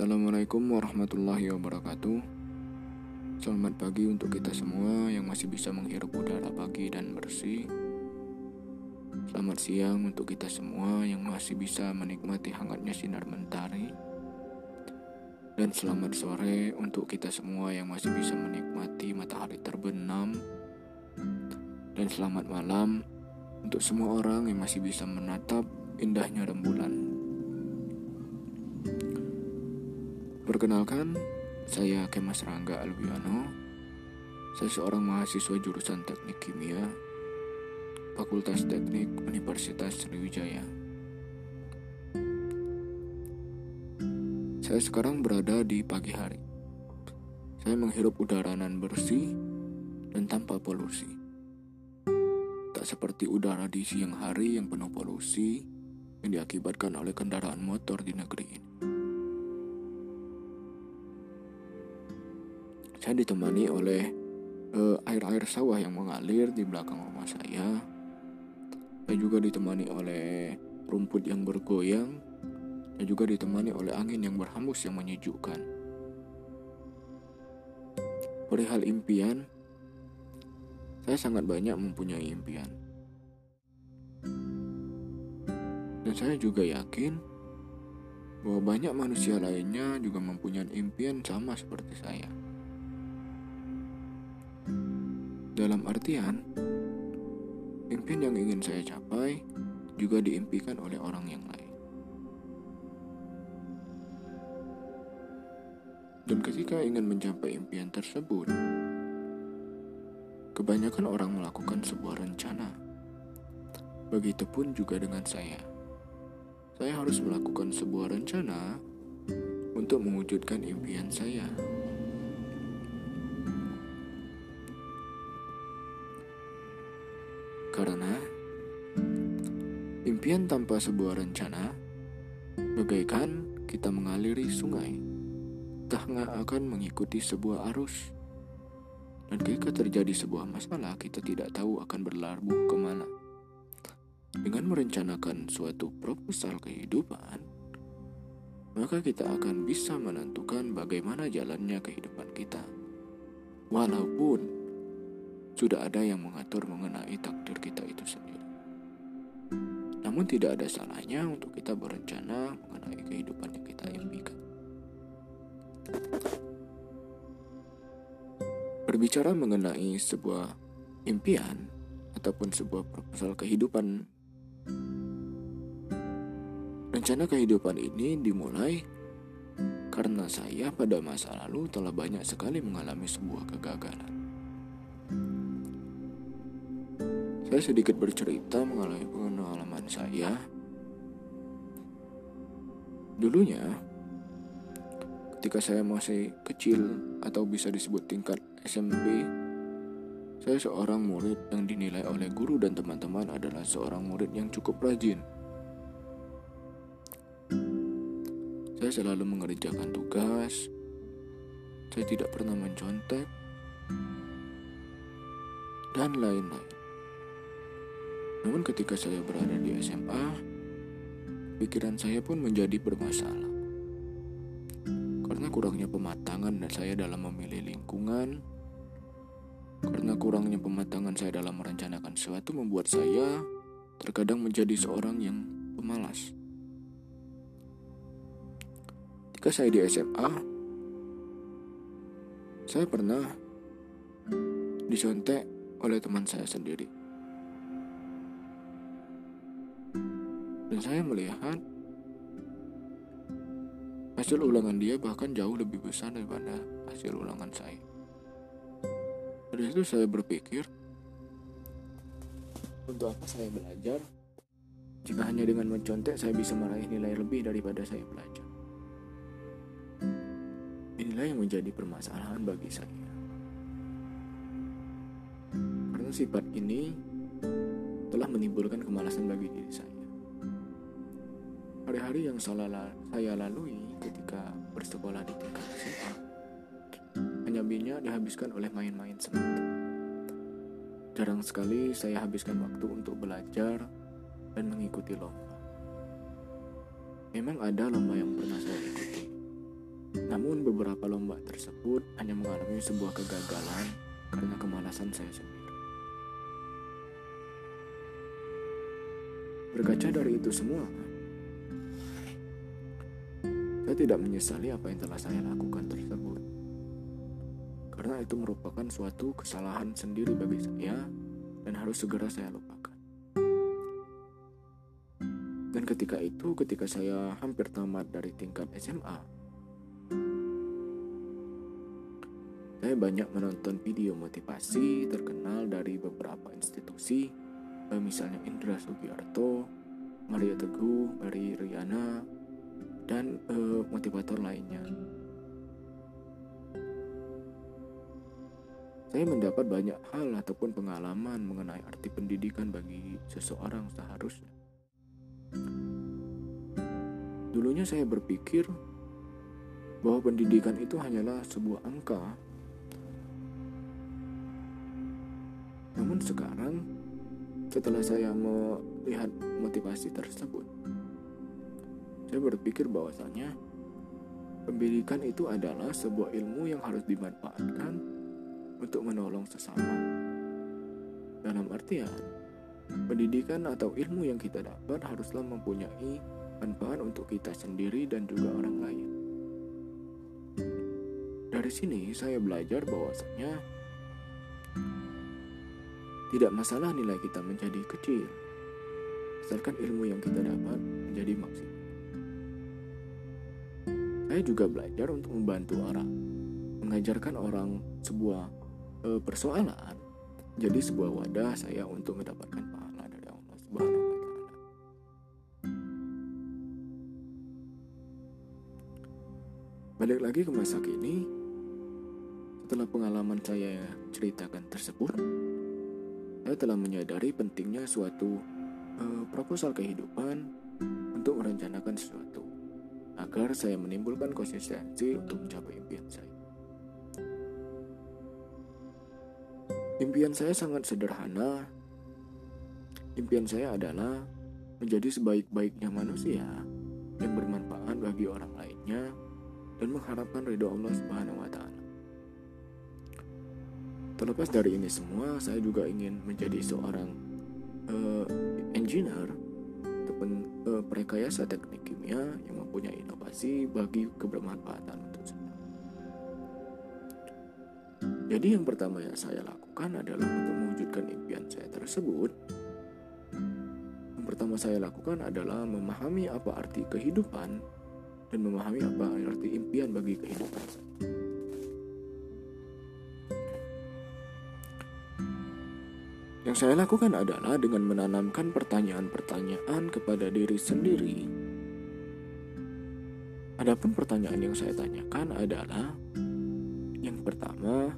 Assalamualaikum warahmatullahi wabarakatuh. Selamat pagi untuk kita semua yang masih bisa menghirup udara pagi dan bersih. Selamat siang untuk kita semua yang masih bisa menikmati hangatnya sinar mentari. Dan selamat sore untuk kita semua yang masih bisa menikmati matahari terbenam. Dan selamat malam untuk semua orang yang masih bisa menatap indahnya rembulan. Perkenalkan, saya Kemas Rangga Alwiano. Saya seorang mahasiswa jurusan Teknik Kimia, Fakultas Teknik Universitas Sriwijaya. Saya sekarang berada di pagi hari. Saya menghirup udara nan bersih dan tanpa polusi. Tak seperti udara di siang hari yang penuh polusi yang diakibatkan oleh kendaraan motor di negeri ini. Saya ditemani oleh uh, air-air sawah yang mengalir di belakang rumah saya. Saya juga ditemani oleh rumput yang bergoyang dan juga ditemani oleh angin yang berhembus yang menyejukkan. Perihal impian, saya sangat banyak mempunyai impian. Dan saya juga yakin bahwa banyak manusia lainnya juga mempunyai impian sama seperti saya. Dalam artian, impian yang ingin saya capai juga diimpikan oleh orang yang lain. Dan ketika ingin mencapai impian tersebut, kebanyakan orang melakukan sebuah rencana. Begitupun juga dengan saya. Saya harus melakukan sebuah rencana untuk mewujudkan impian saya. Sebuah rencana bagaikan kita mengaliri sungai, tak akan mengikuti sebuah arus. Dan ketika terjadi sebuah masalah, kita tidak tahu akan berlabuh ke mana. Dengan merencanakan suatu proposal kehidupan, maka kita akan bisa menentukan bagaimana jalannya kehidupan kita. Walaupun sudah ada yang mengatur mengenai takdir kita itu sendiri. Namun tidak ada salahnya untuk kita berencana mengenai kehidupan yang kita impikan. Berbicara mengenai sebuah impian ataupun sebuah proposal kehidupan Rencana kehidupan ini dimulai karena saya pada masa lalu telah banyak sekali mengalami sebuah kegagalan. Saya sedikit bercerita mengenai pengalaman saya. Dulunya, ketika saya masih kecil atau bisa disebut tingkat SMP, saya seorang murid yang dinilai oleh guru dan teman-teman adalah seorang murid yang cukup rajin. Saya selalu mengerjakan tugas, saya tidak pernah mencontek, dan lain-lain. Namun ketika saya berada di SMA, pikiran saya pun menjadi bermasalah. Karena kurangnya pematangan dan saya dalam memilih lingkungan, karena kurangnya pematangan saya dalam merencanakan sesuatu membuat saya terkadang menjadi seorang yang pemalas. Ketika saya di SMA, saya pernah disontek oleh teman saya sendiri. Dan saya melihat hasil ulangan dia bahkan jauh lebih besar daripada hasil ulangan saya. Dari situ saya berpikir, untuk apa saya belajar jika hanya dengan mencontek saya bisa meraih nilai lebih daripada saya belajar. Inilah yang menjadi permasalahan bagi saya. Karena sifat ini telah menimbulkan kemalasan bagi diri saya. Hari-hari yang saya lalui ketika bersekolah di tingkat SMA hanya banyak dihabiskan oleh main-main semata. Jarang sekali saya habiskan waktu untuk belajar dan mengikuti lomba. Memang ada lomba yang pernah saya ikuti, Namun beberapa lomba tersebut hanya mengalami sebuah kegagalan karena kemalasan saya sendiri. Berkaca dari itu semua, tidak menyesali apa yang telah saya lakukan tersebut. Karena itu merupakan suatu kesalahan sendiri bagi saya dan harus segera saya lupakan. Dan ketika itu, ketika saya hampir tamat dari tingkat SMA, saya banyak menonton video motivasi terkenal dari beberapa institusi misalnya Indra Sugiarto, Maria Teguh, Mary Riana, dan uh, motivator lainnya. Saya mendapat banyak hal ataupun pengalaman mengenai arti pendidikan bagi seseorang seharusnya. Dulunya saya berpikir bahwa pendidikan itu hanyalah sebuah angka. Namun sekarang setelah saya melihat motivasi tersebut, saya berpikir bahwasanya pendidikan itu adalah sebuah ilmu yang harus dimanfaatkan untuk menolong sesama. Dalam artian, pendidikan atau ilmu yang kita dapat haruslah mempunyai manfaat untuk kita sendiri dan juga orang lain. Dari sini saya belajar bahwasanya tidak masalah nilai kita menjadi kecil, asalkan ilmu yang kita dapat menjadi maksimal. Saya juga belajar untuk membantu orang, mengajarkan orang sebuah e, persoalan, jadi sebuah wadah saya untuk mendapatkan pahala dari Allah Subhanahu wa taala. Balik lagi ke masa kini, setelah pengalaman saya ceritakan tersebut, saya telah menyadari pentingnya suatu uh, proposal kehidupan untuk merencanakan sesuatu agar saya menimbulkan konsistensi untuk mencapai impian saya. Impian saya sangat sederhana. Impian saya adalah menjadi sebaik-baiknya manusia yang bermanfaat bagi orang lainnya dan mengharapkan ridho Allah Subhanahu wa taala. Terlepas dari ini semua, saya juga ingin menjadi seorang uh, engineer ataupun perekayasa teknik kimia yang mempunyai inovasi bagi kebermanfaatan untuk semua. Jadi yang pertama yang saya lakukan adalah untuk mewujudkan impian saya tersebut. Yang pertama saya lakukan adalah memahami apa arti kehidupan dan memahami apa arti impian bagi kehidupan saya. Yang saya lakukan adalah dengan menanamkan pertanyaan-pertanyaan kepada diri sendiri. Adapun pertanyaan yang saya tanyakan adalah yang pertama,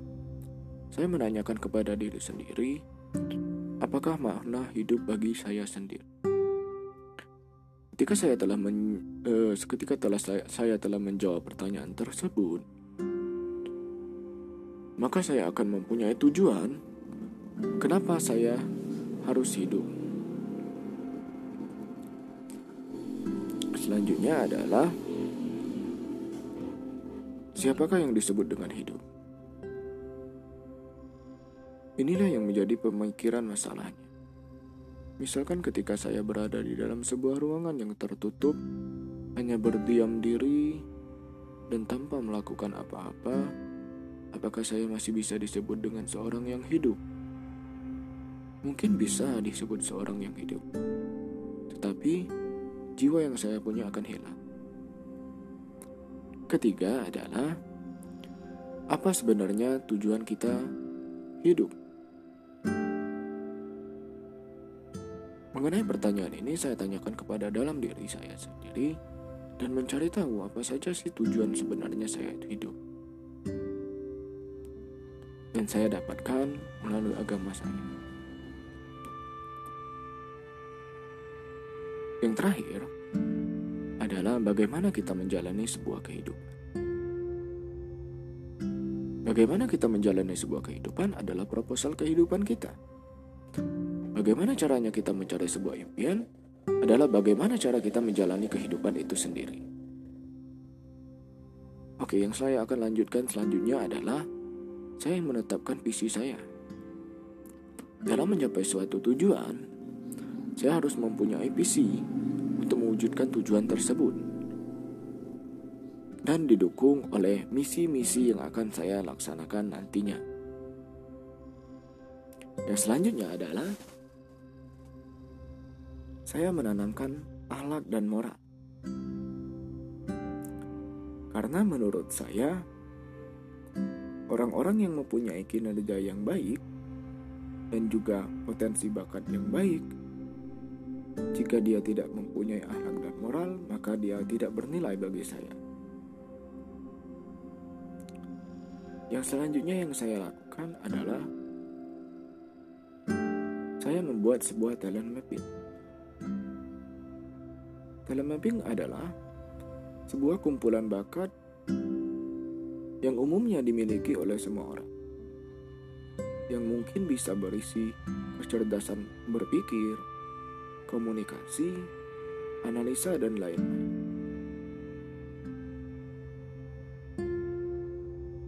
saya menanyakan kepada diri sendiri, apakah makna hidup bagi saya sendiri? Ketika saya telah men, uh, ketika telah saya, saya telah menjawab pertanyaan tersebut, maka saya akan mempunyai tujuan Kenapa saya harus hidup? Selanjutnya adalah siapakah yang disebut dengan hidup? Inilah yang menjadi pemikiran masalahnya. Misalkan ketika saya berada di dalam sebuah ruangan yang tertutup, hanya berdiam diri dan tanpa melakukan apa-apa, apakah saya masih bisa disebut dengan seorang yang hidup? Mungkin bisa disebut seorang yang hidup. Tetapi jiwa yang saya punya akan hilang. Ketiga adalah apa sebenarnya tujuan kita hidup? Mengenai pertanyaan ini saya tanyakan kepada dalam diri saya sendiri dan mencari tahu apa saja sih tujuan sebenarnya saya hidup. Dan saya dapatkan melalui agama saya. Yang terakhir adalah bagaimana kita menjalani sebuah kehidupan. Bagaimana kita menjalani sebuah kehidupan adalah proposal kehidupan kita. Bagaimana caranya kita mencari sebuah impian adalah bagaimana cara kita menjalani kehidupan itu sendiri. Oke, yang saya akan lanjutkan selanjutnya adalah saya menetapkan visi saya. Dalam mencapai suatu tujuan, saya harus mempunyai visi untuk mewujudkan tujuan tersebut dan didukung oleh misi-misi yang akan saya laksanakan nantinya. Yang selanjutnya adalah saya menanamkan akhlak dan moral. Karena menurut saya, orang-orang yang mempunyai kinerja yang baik dan juga potensi bakat yang baik, jika dia tidak mempunyai akhlak dan moral, maka dia tidak bernilai bagi saya. Yang selanjutnya yang saya lakukan adalah saya membuat sebuah talent mapping. Talent adalah sebuah kumpulan bakat yang umumnya dimiliki oleh semua orang. Yang mungkin bisa berisi kecerdasan berpikir, komunikasi, analisa, dan lain-lain.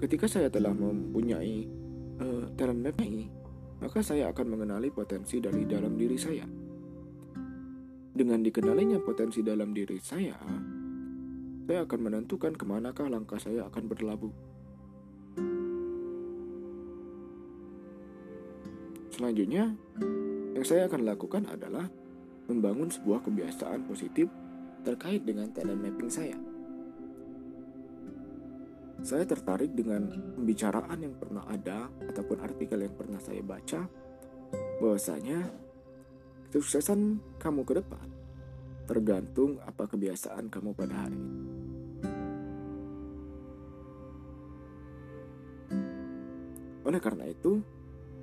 Ketika saya telah mempunyai uh, talent map ini, maka saya akan mengenali potensi dari dalam diri saya dengan dikenalinya potensi dalam diri saya, saya akan menentukan ke manakah langkah saya akan berlabuh. Selanjutnya, yang saya akan lakukan adalah membangun sebuah kebiasaan positif terkait dengan talent mapping saya. Saya tertarik dengan pembicaraan yang pernah ada ataupun artikel yang pernah saya baca bahwasanya Kesuksesan kamu ke depan tergantung apa kebiasaan kamu pada hari ini. Oleh karena itu,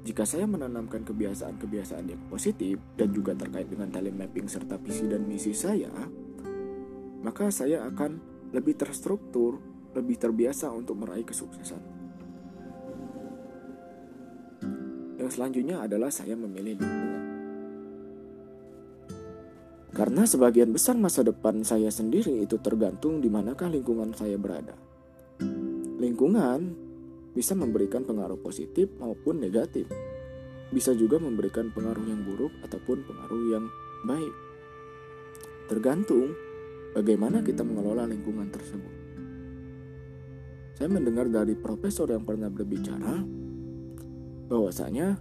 jika saya menanamkan kebiasaan-kebiasaan yang positif dan juga terkait dengan talent mapping serta visi dan misi saya, maka saya akan lebih terstruktur, lebih terbiasa untuk meraih kesuksesan. Yang selanjutnya adalah saya memilih lingkungan. Karena sebagian besar masa depan saya sendiri itu tergantung di manakah lingkungan saya berada. Lingkungan bisa memberikan pengaruh positif maupun negatif. Bisa juga memberikan pengaruh yang buruk ataupun pengaruh yang baik. Tergantung bagaimana kita mengelola lingkungan tersebut. Saya mendengar dari profesor yang pernah berbicara bahwasanya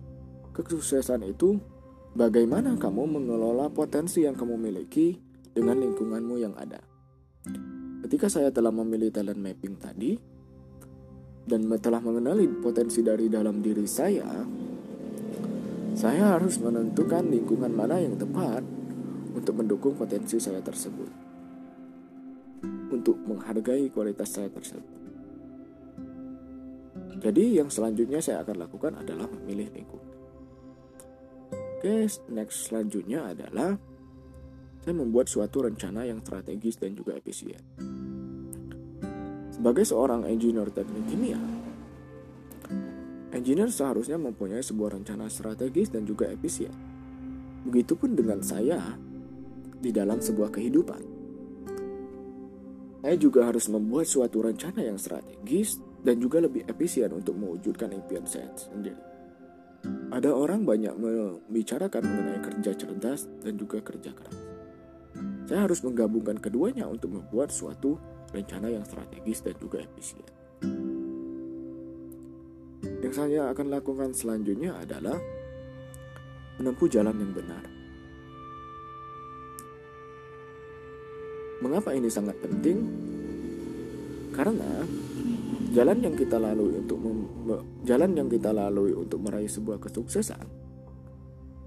kesuksesan itu Bagaimana kamu mengelola potensi yang kamu miliki dengan lingkunganmu yang ada? Ketika saya telah memilih talent mapping tadi dan telah mengenali potensi dari dalam diri saya, saya harus menentukan lingkungan mana yang tepat untuk mendukung potensi saya tersebut. Untuk menghargai kualitas saya tersebut. Jadi yang selanjutnya saya akan lakukan adalah memilih lingkungan. Oke, next selanjutnya adalah saya membuat suatu rencana yang strategis dan juga efisien. Sebagai seorang engineer teknik kimia, engineer seharusnya mempunyai sebuah rencana strategis dan juga efisien. Begitupun dengan saya di dalam sebuah kehidupan. Saya juga harus membuat suatu rencana yang strategis dan juga lebih efisien untuk mewujudkan impian saya sendiri. Ada orang banyak membicarakan mengenai kerja cerdas dan juga kerja keras. Saya harus menggabungkan keduanya untuk membuat suatu rencana yang strategis dan juga efisien. Yang saya akan lakukan selanjutnya adalah menempuh jalan yang benar. Mengapa ini sangat penting? Karena jalan yang kita lalui untuk jalan yang kita lalui untuk meraih sebuah kesuksesan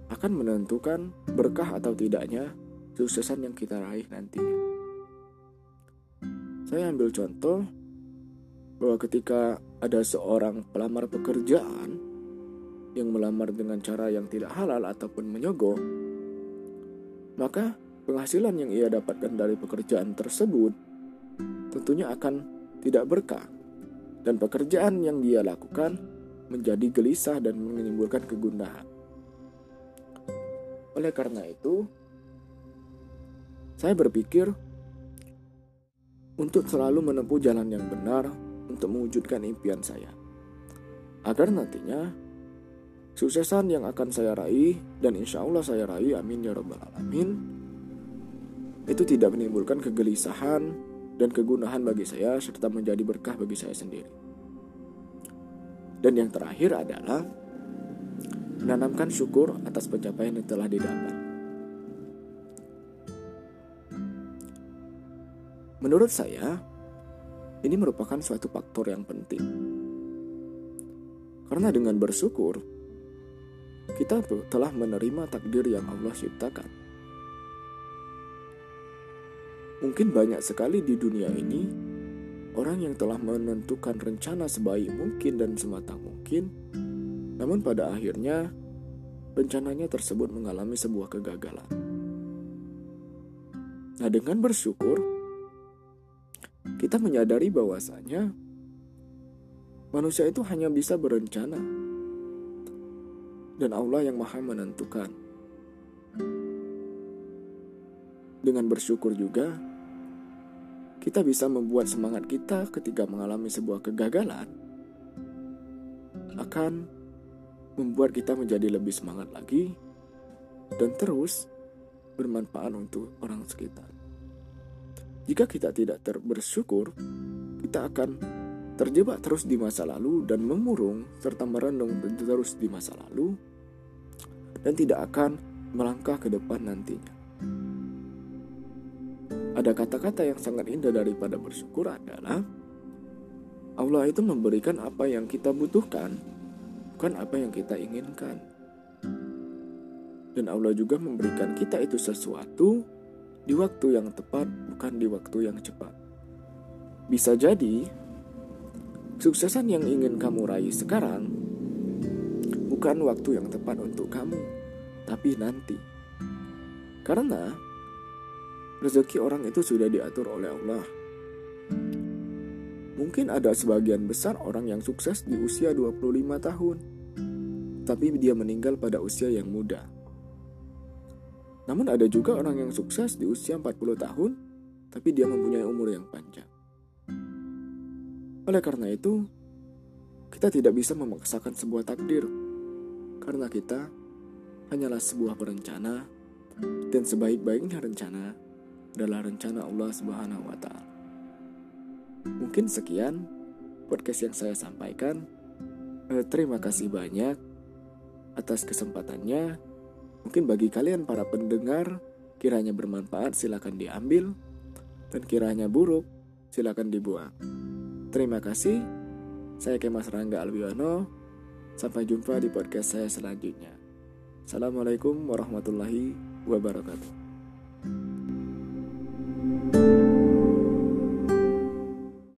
akan menentukan berkah atau tidaknya kesuksesan yang kita raih nantinya. Saya ambil contoh bahwa ketika ada seorang pelamar pekerjaan yang melamar dengan cara yang tidak halal ataupun menyogok, maka penghasilan yang ia dapatkan dari pekerjaan tersebut tentunya akan tidak berkah dan pekerjaan yang dia lakukan menjadi gelisah dan menimbulkan kegundahan. Oleh karena itu, saya berpikir untuk selalu menempuh jalan yang benar untuk mewujudkan impian saya. Agar nantinya suksesan yang akan saya raih dan insya Allah saya raih amin ya robbal alamin itu tidak menimbulkan kegelisahan dan kegunahan bagi saya serta menjadi berkah bagi saya sendiri. Dan yang terakhir adalah menanamkan syukur atas pencapaian yang telah didapat. Menurut saya, ini merupakan suatu faktor yang penting. Karena dengan bersyukur, kita telah menerima takdir yang Allah ciptakan. Mungkin banyak sekali di dunia ini orang yang telah menentukan rencana sebaik mungkin dan sematang mungkin, namun pada akhirnya rencananya tersebut mengalami sebuah kegagalan. Nah, dengan bersyukur, kita menyadari bahwasanya manusia itu hanya bisa berencana, dan Allah yang Maha menentukan. Dengan bersyukur juga, kita bisa membuat semangat kita ketika mengalami sebuah kegagalan akan membuat kita menjadi lebih semangat lagi dan terus bermanfaat untuk orang sekitar. Jika kita tidak bersyukur, kita akan terjebak terus di masa lalu dan memurung serta merenung terus di masa lalu dan tidak akan melangkah ke depan nantinya. Ada kata-kata yang sangat indah daripada bersyukur adalah Allah itu memberikan apa yang kita butuhkan, bukan apa yang kita inginkan. Dan Allah juga memberikan kita itu sesuatu di waktu yang tepat, bukan di waktu yang cepat. Bisa jadi, suksesan yang ingin kamu raih sekarang bukan waktu yang tepat untuk kamu, tapi nanti. Karena rezeki orang itu sudah diatur oleh Allah. Mungkin ada sebagian besar orang yang sukses di usia 25 tahun, tapi dia meninggal pada usia yang muda. Namun ada juga orang yang sukses di usia 40 tahun, tapi dia mempunyai umur yang panjang. Oleh karena itu, kita tidak bisa memaksakan sebuah takdir, karena kita hanyalah sebuah perencana, dan sebaik-baiknya rencana adalah rencana Allah Subhanahu wa taala. Mungkin sekian podcast yang saya sampaikan. Eh, terima kasih banyak atas kesempatannya. Mungkin bagi kalian para pendengar, kiranya bermanfaat silakan diambil dan kiranya buruk silakan dibuang. Terima kasih. Saya Kemas Rangga Alwiono. Sampai jumpa di podcast saya selanjutnya. Assalamualaikum warahmatullahi wabarakatuh. thank you